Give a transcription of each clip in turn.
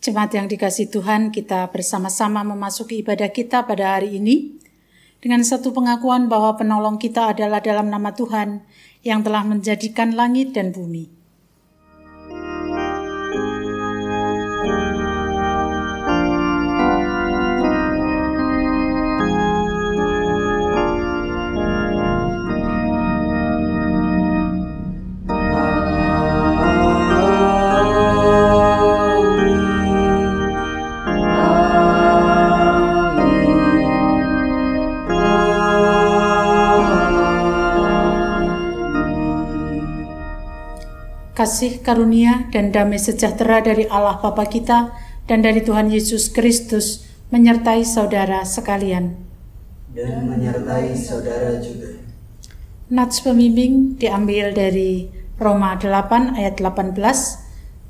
Jemaat yang dikasih Tuhan, kita bersama-sama memasuki ibadah kita pada hari ini dengan satu pengakuan bahwa penolong kita adalah dalam nama Tuhan yang telah menjadikan langit dan bumi. Kasih karunia dan damai sejahtera dari Allah Bapa kita dan dari Tuhan Yesus Kristus menyertai saudara sekalian. Dan menyertai saudara juga. Nats pembimbing diambil dari Roma 8 ayat 18.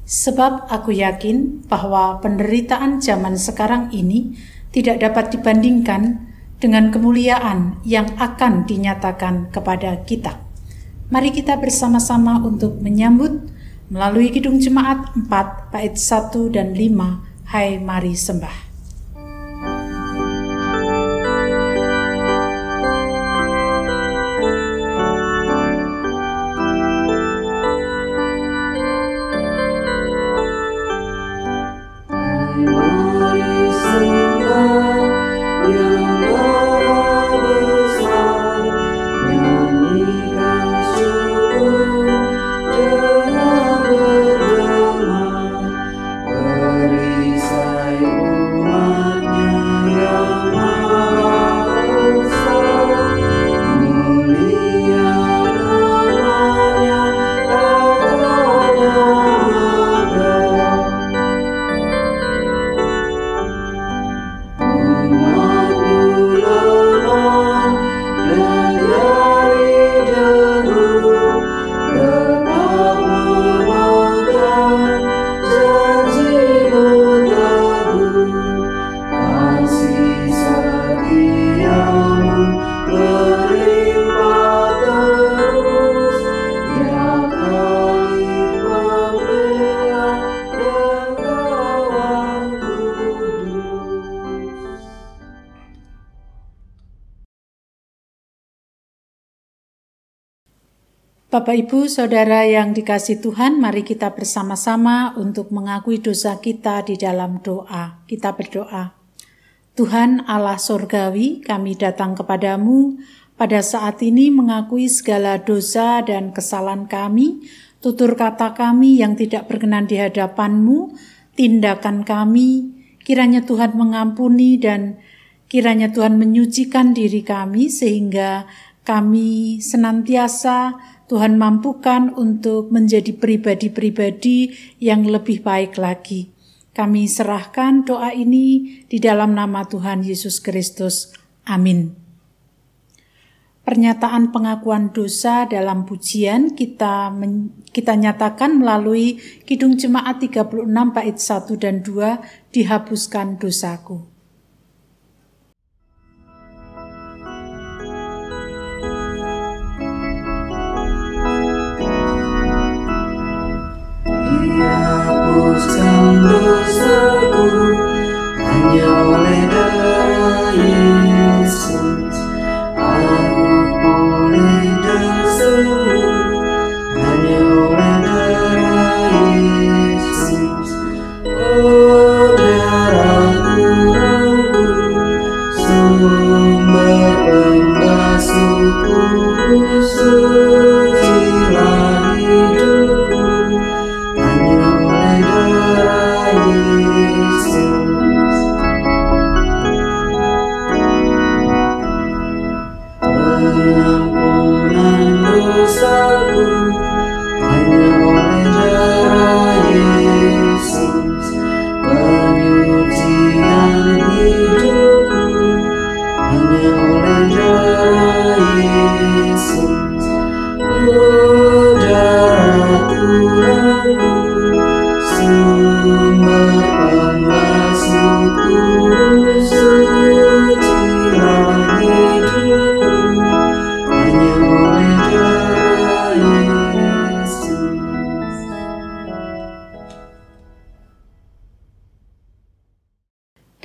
Sebab aku yakin bahwa penderitaan zaman sekarang ini tidak dapat dibandingkan dengan kemuliaan yang akan dinyatakan kepada kita. Mari kita bersama-sama untuk menyambut melalui Kidung Jemaat 4 bait 1 dan 5. Hai mari sembah. Bapak, Ibu, Saudara yang dikasih Tuhan, mari kita bersama-sama untuk mengakui dosa kita di dalam doa. Kita berdoa. Tuhan Allah Sorgawi, kami datang kepadamu pada saat ini mengakui segala dosa dan kesalahan kami, tutur kata kami yang tidak berkenan di hadapanmu, tindakan kami, kiranya Tuhan mengampuni dan kiranya Tuhan menyucikan diri kami sehingga kami senantiasa Tuhan mampukan untuk menjadi pribadi-pribadi yang lebih baik lagi. Kami serahkan doa ini di dalam nama Tuhan Yesus Kristus. Amin. Pernyataan pengakuan dosa dalam pujian kita men, kita nyatakan melalui Kidung Jemaat 36 bait 1 dan 2 dihapuskan dosaku.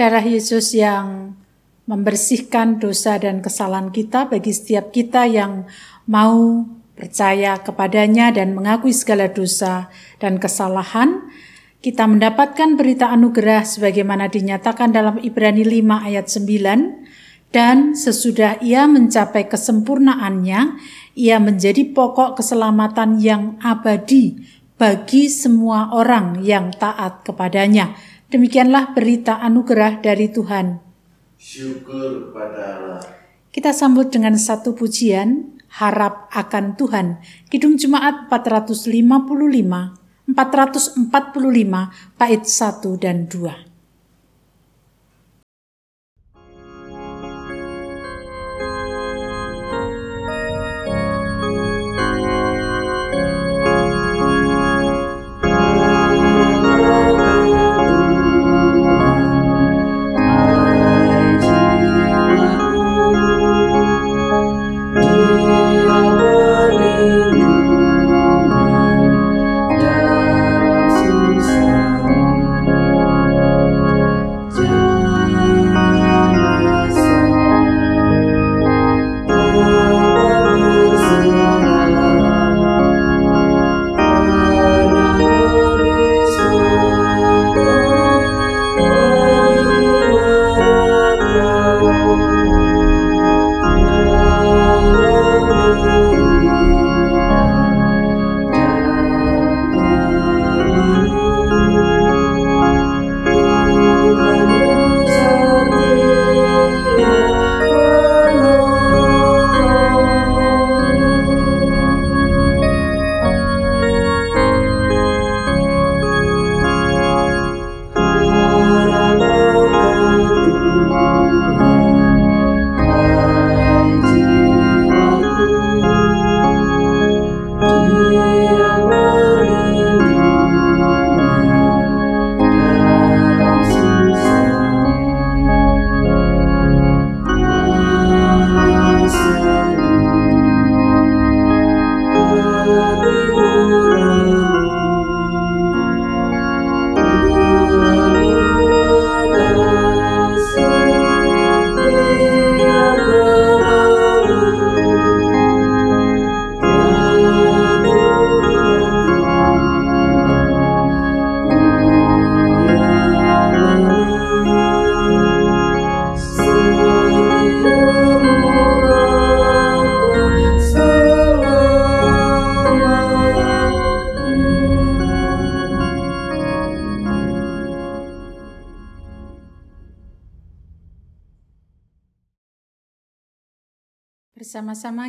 Darah Yesus yang membersihkan dosa dan kesalahan kita bagi setiap kita yang mau percaya kepadanya dan mengakui segala dosa dan kesalahan, kita mendapatkan berita anugerah sebagaimana dinyatakan dalam Ibrani 5 ayat 9, dan sesudah ia mencapai kesempurnaannya, ia menjadi pokok keselamatan yang abadi bagi semua orang yang taat kepadanya. Demikianlah berita anugerah dari Tuhan. Syukur kepada Allah. Kita sambut dengan satu pujian, harap akan Tuhan. Kidung Jemaat 455 445 bait 1 dan 2.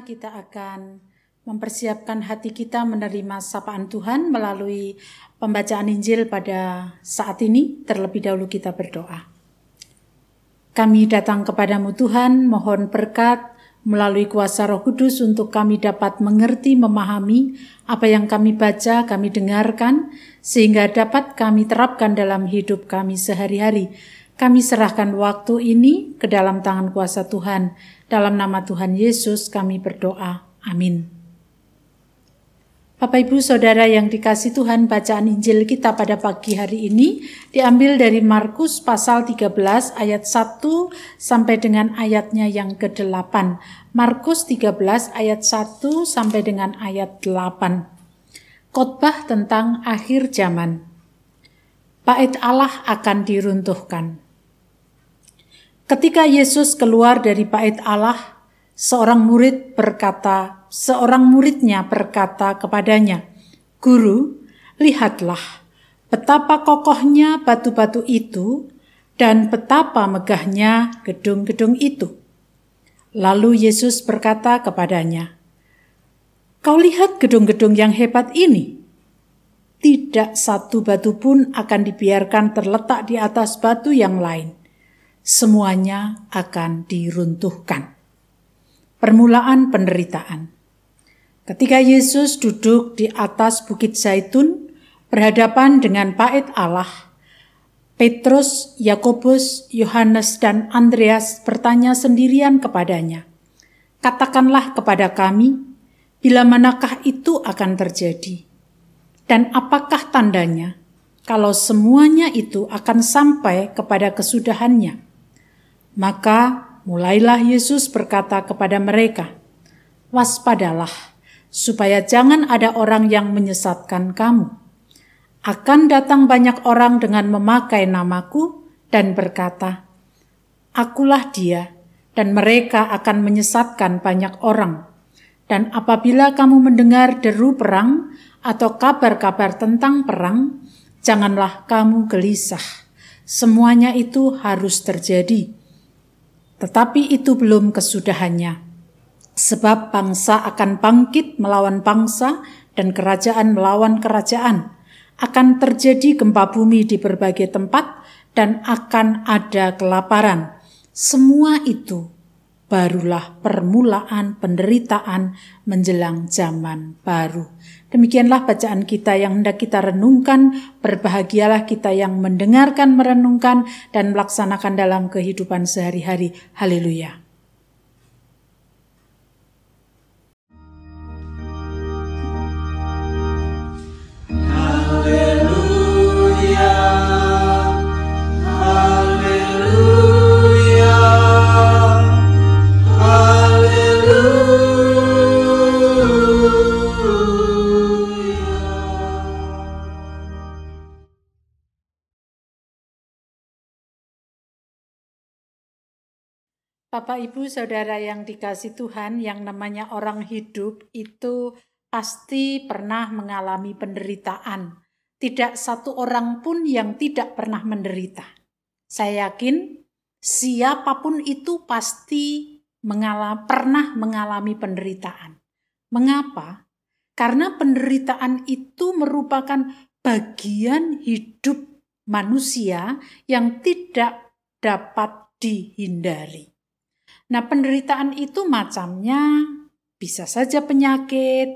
Kita akan mempersiapkan hati kita menerima sapaan Tuhan melalui pembacaan Injil pada saat ini. Terlebih dahulu kita berdoa. Kami datang kepadamu Tuhan, mohon berkat melalui kuasa roh kudus untuk kami dapat mengerti, memahami apa yang kami baca, kami dengarkan, sehingga dapat kami terapkan dalam hidup kami sehari-hari. Kami serahkan waktu ini ke dalam tangan kuasa Tuhan, dalam nama Tuhan Yesus kami berdoa. Amin. Bapak Ibu Saudara yang dikasih Tuhan, bacaan Injil kita pada pagi hari ini diambil dari Markus pasal 13 ayat 1 sampai dengan ayatnya yang ke-8. Markus 13 ayat 1 sampai dengan ayat 8. Khotbah tentang akhir zaman. Bait Allah akan diruntuhkan. Ketika Yesus keluar dari bait Allah, seorang murid berkata, seorang muridnya berkata kepadanya, "Guru, lihatlah betapa kokohnya batu-batu itu dan betapa megahnya gedung-gedung itu." Lalu Yesus berkata kepadanya, "Kau lihat gedung-gedung yang hebat ini? Tidak satu batu pun akan dibiarkan terletak di atas batu yang lain." Semuanya akan diruntuhkan. Permulaan penderitaan. Ketika Yesus duduk di atas Bukit Zaitun berhadapan dengan bait Allah, Petrus, Yakobus, Yohanes, dan Andreas bertanya sendirian kepadanya, "Katakanlah kepada kami, bila manakah itu akan terjadi, dan apakah tandanya, kalau semuanya itu akan sampai kepada kesudahannya. Maka mulailah Yesus berkata kepada mereka, "Waspadalah, supaya jangan ada orang yang menyesatkan kamu. Akan datang banyak orang dengan memakai namaku dan berkata, 'Akulah Dia,' dan mereka akan menyesatkan banyak orang." Dan apabila kamu mendengar deru perang atau kabar-kabar tentang perang, janganlah kamu gelisah. Semuanya itu harus terjadi. Tetapi itu belum kesudahannya. Sebab bangsa akan bangkit melawan bangsa dan kerajaan melawan kerajaan. Akan terjadi gempa bumi di berbagai tempat dan akan ada kelaparan. Semua itu barulah permulaan penderitaan menjelang zaman baru. Demikianlah bacaan kita yang hendak kita renungkan. Berbahagialah kita yang mendengarkan, merenungkan, dan melaksanakan dalam kehidupan sehari-hari. Haleluya. Bapak, Ibu, Saudara yang dikasih Tuhan, yang namanya orang hidup itu pasti pernah mengalami penderitaan. Tidak satu orang pun yang tidak pernah menderita. Saya yakin siapa pun itu pasti mengalami, pernah mengalami penderitaan. Mengapa? Karena penderitaan itu merupakan bagian hidup manusia yang tidak dapat dihindari. Nah, penderitaan itu macamnya bisa saja penyakit,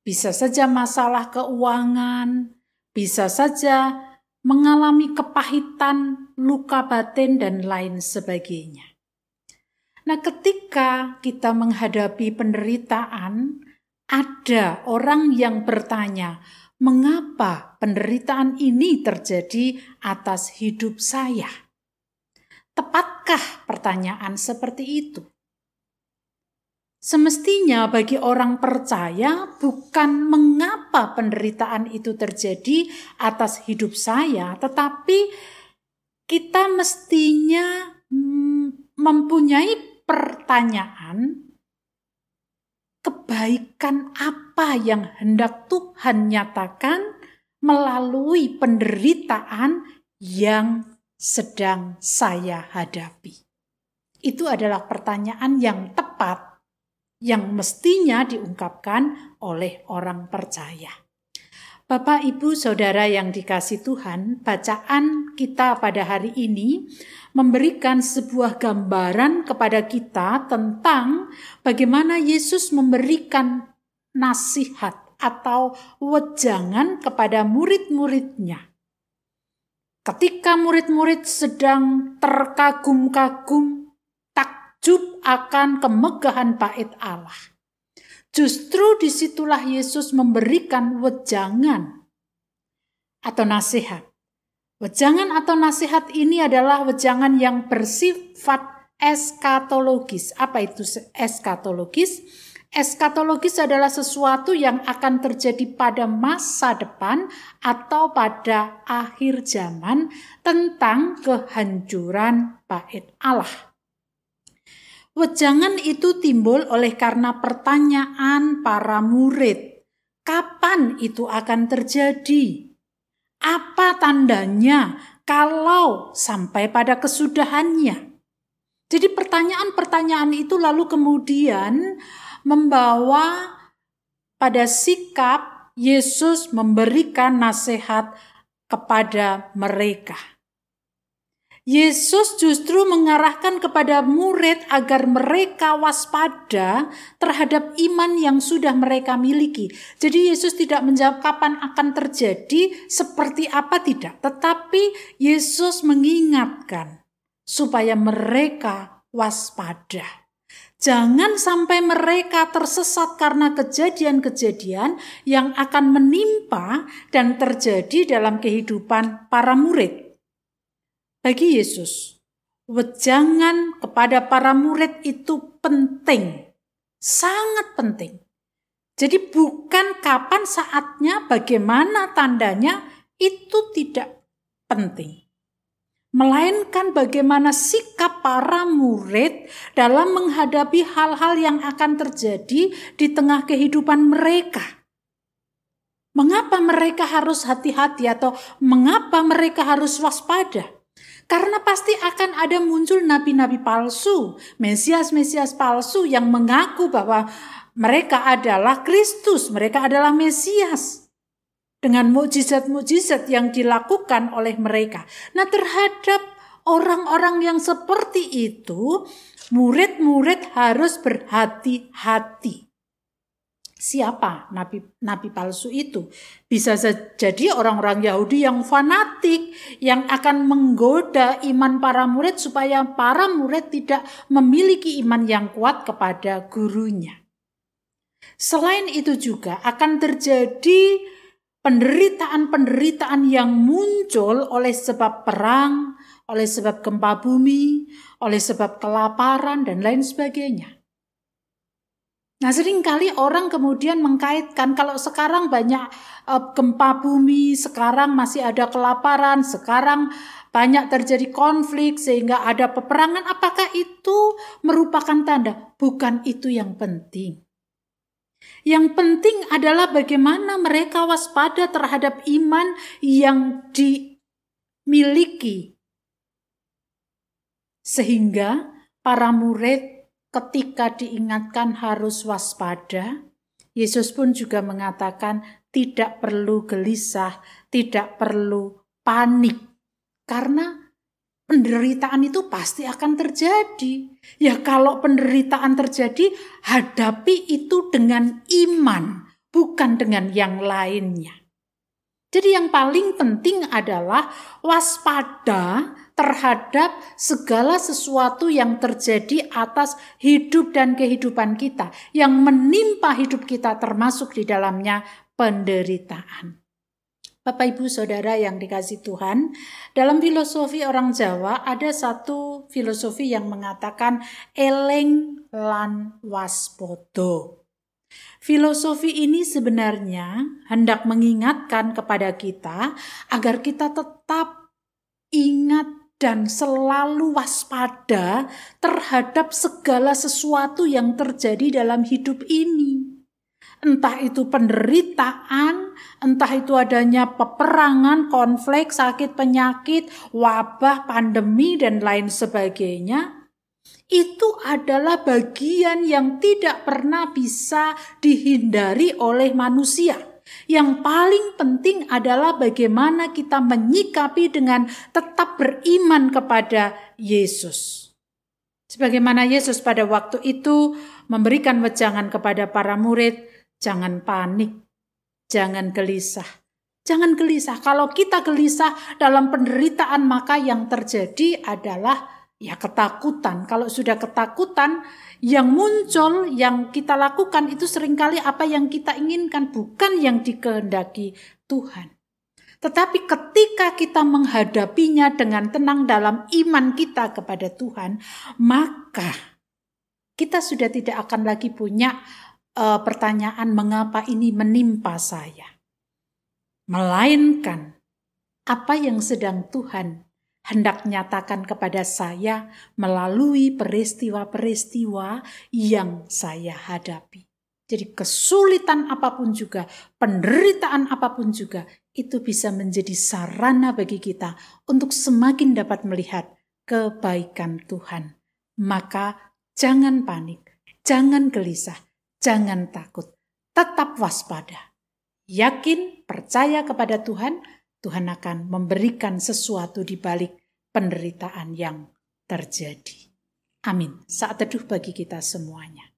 bisa saja masalah keuangan, bisa saja mengalami kepahitan, luka batin, dan lain sebagainya. Nah, ketika kita menghadapi penderitaan, ada orang yang bertanya, "Mengapa penderitaan ini terjadi atas hidup saya?" Tepatkah pertanyaan seperti itu? Semestinya bagi orang percaya bukan mengapa penderitaan itu terjadi atas hidup saya, tetapi kita mestinya mm, mempunyai pertanyaan kebaikan apa yang hendak Tuhan nyatakan melalui penderitaan yang sedang saya hadapi? Itu adalah pertanyaan yang tepat yang mestinya diungkapkan oleh orang percaya. Bapak, Ibu, Saudara yang dikasih Tuhan, bacaan kita pada hari ini memberikan sebuah gambaran kepada kita tentang bagaimana Yesus memberikan nasihat atau wejangan kepada murid-muridnya Ketika murid-murid sedang terkagum-kagum, takjub akan kemegahan bait Allah. Justru di situlah Yesus memberikan wejangan atau nasihat. Wejangan atau nasihat ini adalah wejangan yang bersifat eskatologis. Apa itu eskatologis? Eskatologis adalah sesuatu yang akan terjadi pada masa depan atau pada akhir zaman tentang kehancuran bait Allah. Wejangan itu timbul oleh karena pertanyaan para murid. Kapan itu akan terjadi? Apa tandanya kalau sampai pada kesudahannya? Jadi pertanyaan-pertanyaan itu lalu kemudian membawa pada sikap Yesus memberikan nasihat kepada mereka. Yesus justru mengarahkan kepada murid agar mereka waspada terhadap iman yang sudah mereka miliki. Jadi Yesus tidak menjawab kapan akan terjadi, seperti apa tidak, tetapi Yesus mengingatkan supaya mereka waspada. Jangan sampai mereka tersesat karena kejadian-kejadian yang akan menimpa dan terjadi dalam kehidupan para murid. Bagi Yesus, wejangan kepada para murid itu penting, sangat penting. Jadi bukan kapan saatnya, bagaimana tandanya, itu tidak penting melainkan bagaimana sikap para murid dalam menghadapi hal-hal yang akan terjadi di tengah kehidupan mereka. Mengapa mereka harus hati-hati atau mengapa mereka harus waspada? Karena pasti akan ada muncul nabi-nabi palsu, mesias-mesias palsu yang mengaku bahwa mereka adalah Kristus, mereka adalah Mesias dengan mukjizat-mukjizat yang dilakukan oleh mereka. Nah, terhadap orang-orang yang seperti itu, murid-murid harus berhati-hati. Siapa nabi nabi palsu itu? Bisa jadi orang-orang Yahudi yang fanatik yang akan menggoda iman para murid supaya para murid tidak memiliki iman yang kuat kepada gurunya. Selain itu juga akan terjadi penderitaan-penderitaan yang muncul oleh sebab perang, oleh sebab gempa bumi, oleh sebab kelaparan, dan lain sebagainya. Nah, sering kali orang kemudian mengkaitkan kalau sekarang banyak uh, gempa bumi, sekarang masih ada kelaparan, sekarang banyak terjadi konflik sehingga ada peperangan, apakah itu merupakan tanda? Bukan itu yang penting. Yang penting adalah bagaimana mereka waspada terhadap iman yang dimiliki. Sehingga para murid ketika diingatkan harus waspada, Yesus pun juga mengatakan tidak perlu gelisah, tidak perlu panik. Karena penderitaan itu pasti akan terjadi. Ya kalau penderitaan terjadi, hadapi itu dengan iman, bukan dengan yang lainnya. Jadi yang paling penting adalah waspada terhadap segala sesuatu yang terjadi atas hidup dan kehidupan kita, yang menimpa hidup kita termasuk di dalamnya penderitaan. Bapak Ibu Saudara yang dikasih Tuhan, dalam filosofi orang Jawa ada satu filosofi yang mengatakan eleng lan waspodo. Filosofi ini sebenarnya hendak mengingatkan kepada kita agar kita tetap ingat dan selalu waspada terhadap segala sesuatu yang terjadi dalam hidup ini entah itu penderitaan, entah itu adanya peperangan, konflik, sakit penyakit, wabah, pandemi, dan lain sebagainya, itu adalah bagian yang tidak pernah bisa dihindari oleh manusia. Yang paling penting adalah bagaimana kita menyikapi dengan tetap beriman kepada Yesus. Sebagaimana Yesus pada waktu itu memberikan wejangan kepada para murid, Jangan panik, jangan gelisah. Jangan gelisah. Kalau kita gelisah dalam penderitaan, maka yang terjadi adalah ya ketakutan. Kalau sudah ketakutan, yang muncul, yang kita lakukan itu sering kali apa yang kita inginkan, bukan yang dikehendaki Tuhan. Tetapi ketika kita menghadapinya dengan tenang dalam iman kita kepada Tuhan, maka kita sudah tidak akan lagi punya uh, pertanyaan mengapa ini menimpa saya. Melainkan apa yang sedang Tuhan hendak nyatakan kepada saya melalui peristiwa-peristiwa yang saya hadapi. Jadi kesulitan apa pun juga, penderitaan apa pun juga, itu bisa menjadi sarana bagi kita untuk semakin dapat melihat kebaikan Tuhan. Maka jangan panik, jangan gelisah, Jangan takut, tetap waspada. Yakin, percaya kepada Tuhan, Tuhan akan memberikan sesuatu di balik penderitaan yang terjadi. Amin. Saat teduh bagi kita semuanya.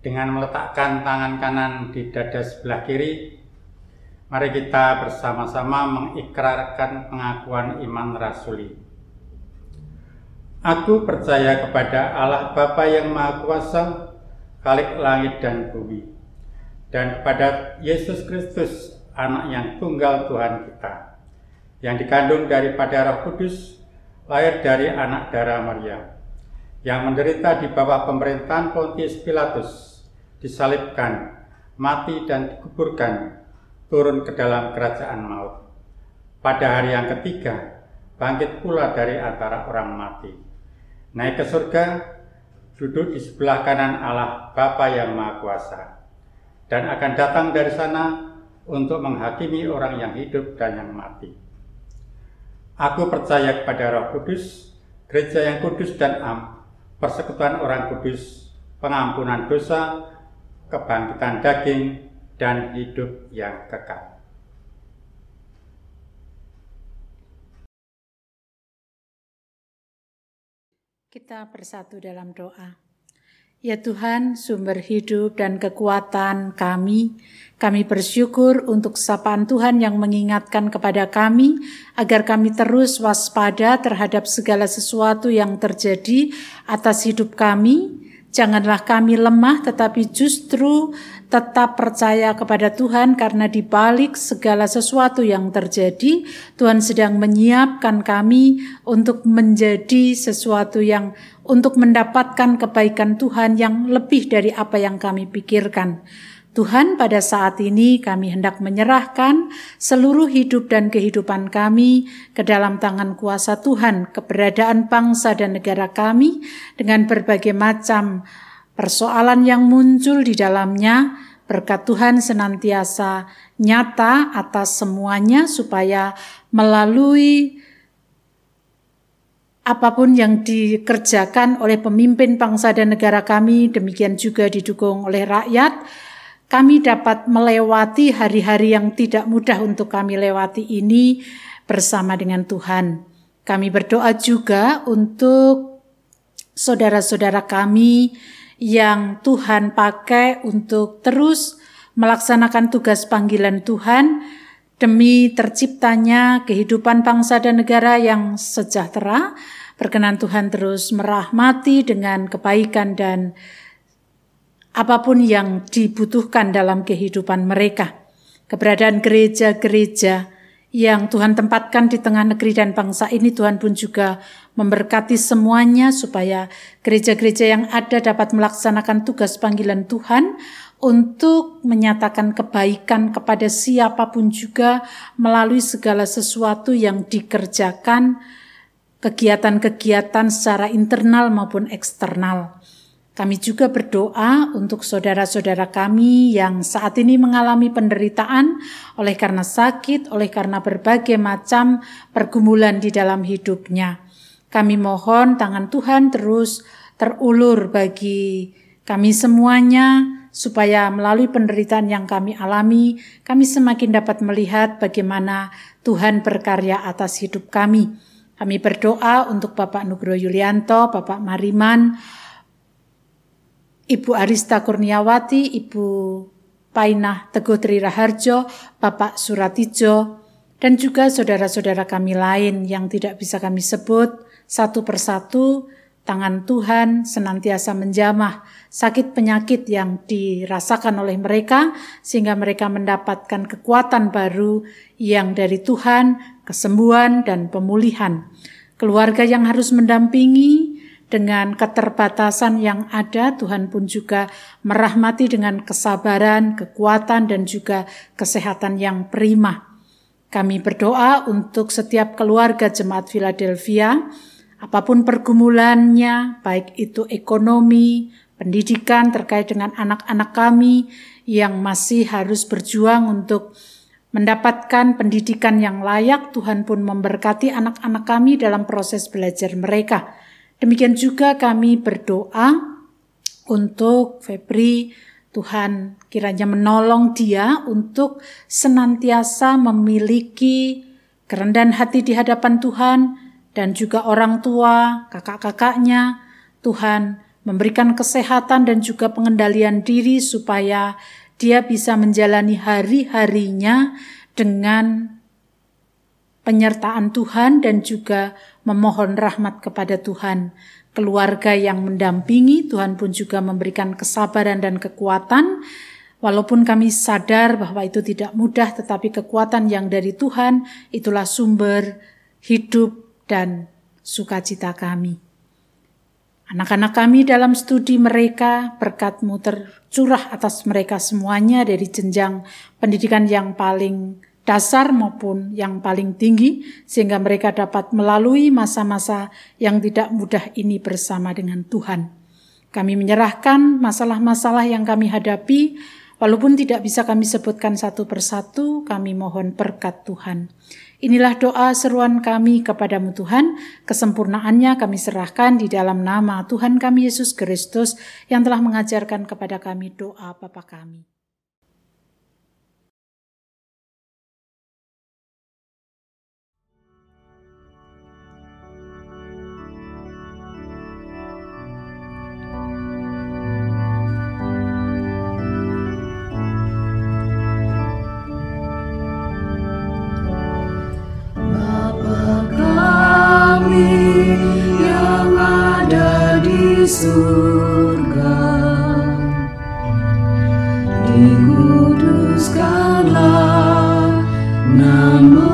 Dengan meletakkan tangan kanan di dada sebelah kiri. Mari kita bersama-sama mengikrarkan pengakuan iman rasuli. Aku percaya kepada Allah Bapa yang Maha Kuasa, Khalik langit dan bumi, dan kepada Yesus Kristus, anak yang tunggal Tuhan kita, yang dikandung daripada Roh Kudus, lahir dari anak darah Maria, yang menderita di bawah pemerintahan Pontius Pilatus, disalibkan, mati dan dikuburkan, turun ke dalam kerajaan maut. Pada hari yang ketiga, bangkit pula dari antara orang mati. Naik ke surga, duduk di sebelah kanan Allah Bapa yang Maha Kuasa, dan akan datang dari sana untuk menghakimi orang yang hidup dan yang mati. Aku percaya kepada Roh Kudus, gereja yang kudus dan am, persekutuan orang kudus, pengampunan dosa, kebangkitan daging, dan hidup yang kekal. Kita bersatu dalam doa. Ya Tuhan, sumber hidup dan kekuatan kami, kami bersyukur untuk sapaan Tuhan yang mengingatkan kepada kami agar kami terus waspada terhadap segala sesuatu yang terjadi atas hidup kami. Janganlah kami lemah tetapi justru tetap percaya kepada Tuhan karena di balik segala sesuatu yang terjadi, Tuhan sedang menyiapkan kami untuk menjadi sesuatu yang untuk mendapatkan kebaikan Tuhan yang lebih dari apa yang kami pikirkan. Tuhan, pada saat ini kami hendak menyerahkan seluruh hidup dan kehidupan kami ke dalam tangan kuasa Tuhan, keberadaan bangsa dan negara kami dengan berbagai macam persoalan yang muncul di dalamnya, berkat Tuhan senantiasa nyata atas semuanya supaya melalui apa pun yang dikerjakan oleh pemimpin bangsa dan negara kami, demikian juga didukung oleh rakyat, kami dapat melewati hari-hari yang tidak mudah untuk kami lewati ini bersama dengan Tuhan. Kami berdoa juga untuk saudara-saudara kami yang Tuhan pakai untuk terus melaksanakan tugas panggilan Tuhan demi terciptanya kehidupan bangsa dan negara yang sejahtera. Berkenan Tuhan terus merahmati dengan kebaikan dan apa pun yang dibutuhkan dalam kehidupan mereka. Keberadaan gereja-gereja yang Tuhan tempatkan di tengah negeri dan bangsa ini Tuhan pun juga memberkati semuanya supaya gereja-gereja yang ada dapat melaksanakan tugas panggilan Tuhan untuk menyatakan kebaikan kepada siapa pun juga melalui segala sesuatu yang dikerjakan kegiatan-kegiatan secara internal maupun eksternal. Kami juga berdoa untuk saudara-saudara kami yang saat ini mengalami penderitaan oleh karena sakit, oleh karena berbagai macam pergumulan di dalam hidupnya. Kami mohon tangan Tuhan terus terulur bagi kami semuanya, supaya melalui penderitaan yang kami alami, kami semakin dapat melihat bagaimana Tuhan berkarya atas hidup kami. Kami berdoa untuk Bapak Nugroho Yulianto, Bapak Mariman, Ibu Arista Kurniawati, Ibu Painah Teguh Tri Raharjo, Bapak Suratijo, dan juga saudara-saudara kami lain yang tidak bisa kami sebut satu persatu, tangan Tuhan senantiasa menjamah sakit penyakit yang dirasakan oleh mereka sehingga mereka mendapatkan kekuatan baru yang dari Tuhan, kesembuhan dan pemulihan. Keluarga yang harus mendampingi dengan keterbatasan yang ada, Tuhan pun juga merahmati dengan kesabaran, kekuatan, dan juga kesehatan yang prima. Kami berdoa untuk setiap keluarga jemaat Philadelphia, apa pun pergumulannya, baik itu ekonomi, pendidikan terkait dengan anak-anak kami yang masih harus berjuang untuk mendapatkan pendidikan yang layak, Tuhan pun memberkati anak-anak kami dalam proses belajar mereka. Demikian juga kami berdoa untuk Febri, Tuhan kiranya menolong dia untuk senantiasa memiliki kerendahan hati di hadapan Tuhan dan juga orang tua, kakak-kakaknya. Tuhan memberikan kesehatan dan juga pengendalian diri supaya dia bisa menjalani hari-harinya dengan penyertaan Tuhan dan juga memohon rahmat kepada Tuhan. Keluarga yang mendampingi, Tuhan pun juga memberikan kesabaran dan kekuatan. Walaupun kami sadar bahwa itu tidak mudah, tetapi kekuatan yang dari Tuhan itulah sumber hidup dan sukacita kami. Anak-anak kami dalam studi mereka, berkatmu tercurah atas mereka semuanya dari jenjang pendidikan yang paling dasar maupun yang paling tinggi, sehingga mereka dapat melalui masa-masa yang tidak mudah ini bersama dengan Tuhan. Kami menyerahkan masalah-masalah yang kami hadapi, walaupun tidak bisa kami sebutkan satu persatu, kami mohon berkat Tuhan. Inilah doa seruan kami kepadamu Tuhan, kesempurnaannya kami serahkan di dalam nama Tuhan kami Yesus Kristus yang telah mengajarkan kepada kami doa Bapa kami. Surga. Dikuduskanlah namamu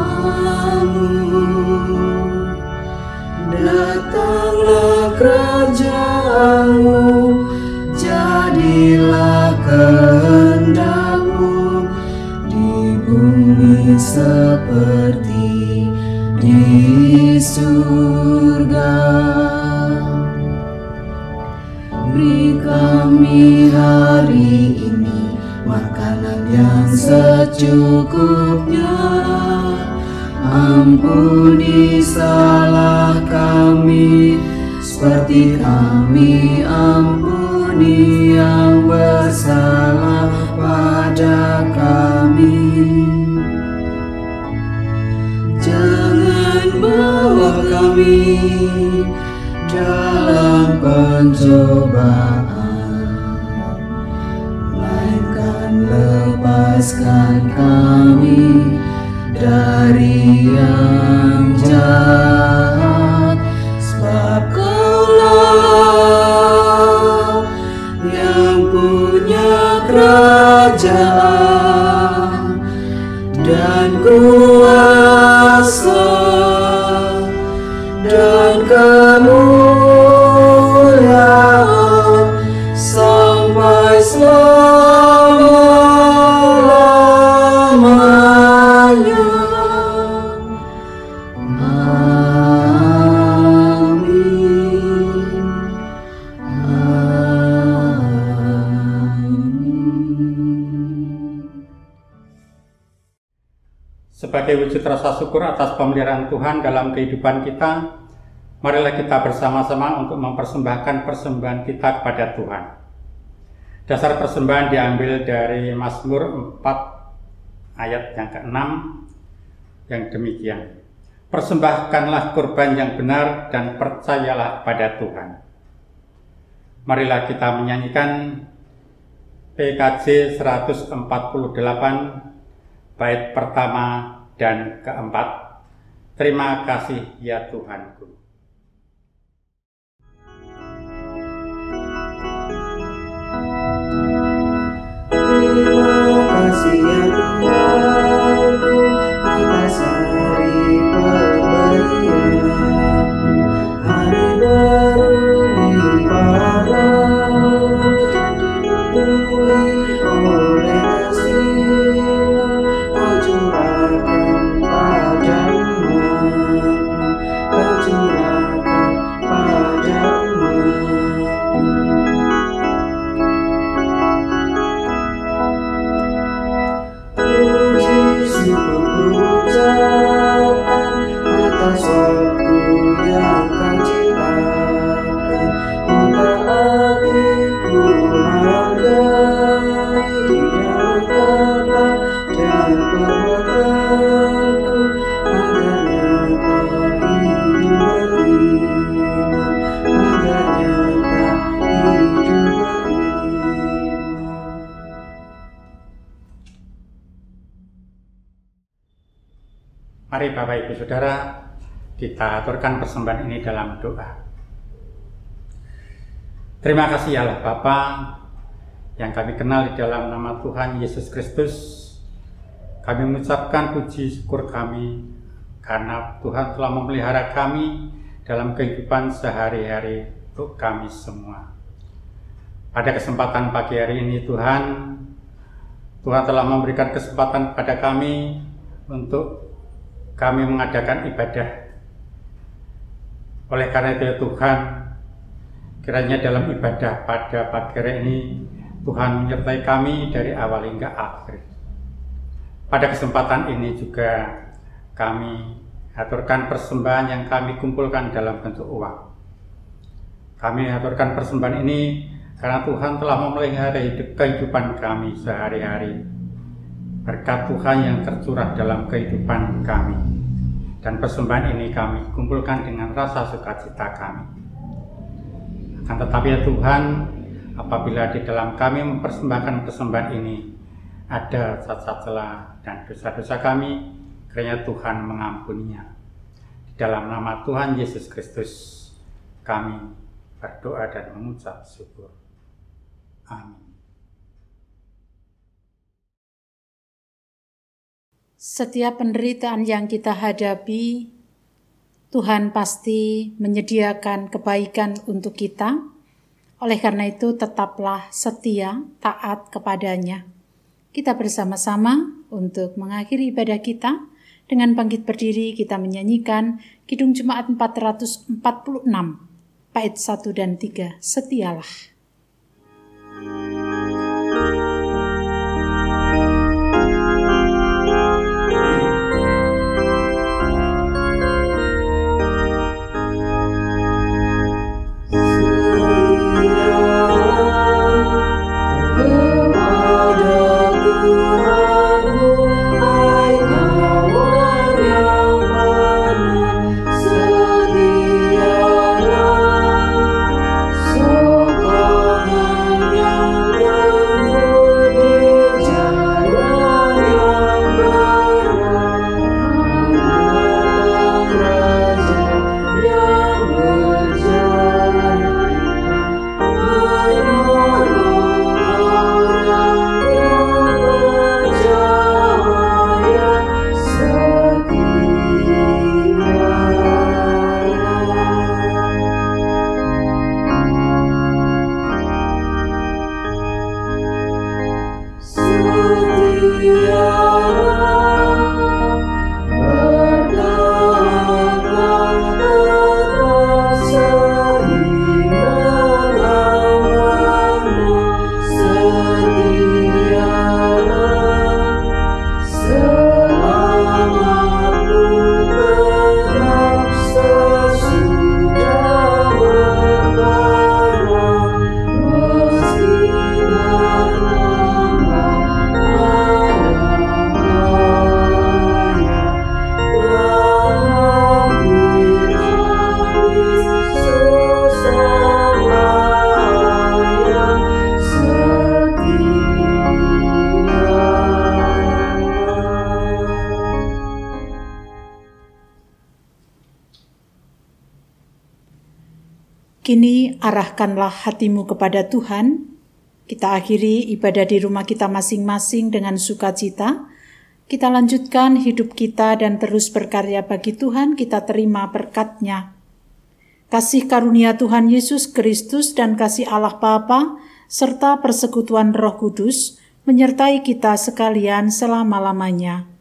kerajaan rasa syukur atas pemeliharaan Tuhan dalam kehidupan kita, marilah kita bersama-sama untuk mempersembahkan persembahan kita kepada Tuhan. Dasar persembahan diambil dari Mazmur 4 ayat yang ke-6 yang demikian. Persembahkanlah kurban yang benar dan percayalah pada Tuhan. Marilah kita menyanyikan PKJ 148 bait pertama dan keempat. Terima kasih ya Tuhanku. Persembahan ini dalam doa. Terima kasih ya Allah Bapa yang kami kenal di dalam nama Tuhan Yesus Kristus. Kami mengucapkan puji syukur kami karena Tuhan telah memelihara kami dalam kehidupan sehari-hari untuk kami semua. Pada kesempatan pagi hari ini Tuhan, Tuhan telah memberikan kesempatan kepada kami untuk kami mengadakan ibadah. Oleh karena itu ya Tuhan, kiranya dalam ibadah pada pagi hari ini Tuhan menyertai kami dari awal hingga akhir. Pada kesempatan ini juga kami aturkan persembahan yang kami kumpulkan dalam bentuk uang. Kami aturkan persembahan ini karena Tuhan telah memelihara hidup kehidupan kami sehari-hari. Berkat Tuhan yang tercurah dalam kehidupan kami. Dan persembahan ini kami kumpulkan dengan rasa sukacita kami. Akan tetapi ya Tuhan, apabila di dalam kami mempersembahkan persembahan ini ada cacat celah dan dosa-dosa kami, kiranya Tuhan mengampuninya. Di dalam nama Tuhan Yesus Kristus, kami berdoa dan mengucap syukur. Amin. Setiap penderitaan yang kita hadapi, Tuhan pasti menyediakan kebaikan untuk kita oleh karena itu, tetaplah setia, taat kepadanya. Kita bersama-sama untuk mengakhiri ibadah kita. Dengan bangkit berdiri, kita menyanyikan Kidung Jemaat 446, bait 1 dan 3, Setialah. Kini arahkanlah hatimu kepada Tuhan. Kita akhiri ibadah di rumah kita masing-masing dengan sukacita. Kita lanjutkan hidup kita dan terus berkarya bagi Tuhan, kita terima berkatnya. Kasih karunia Tuhan Yesus Kristus dan kasih Allah Bapa serta persekutuan Roh Kudus menyertai kita sekalian selama-lamanya.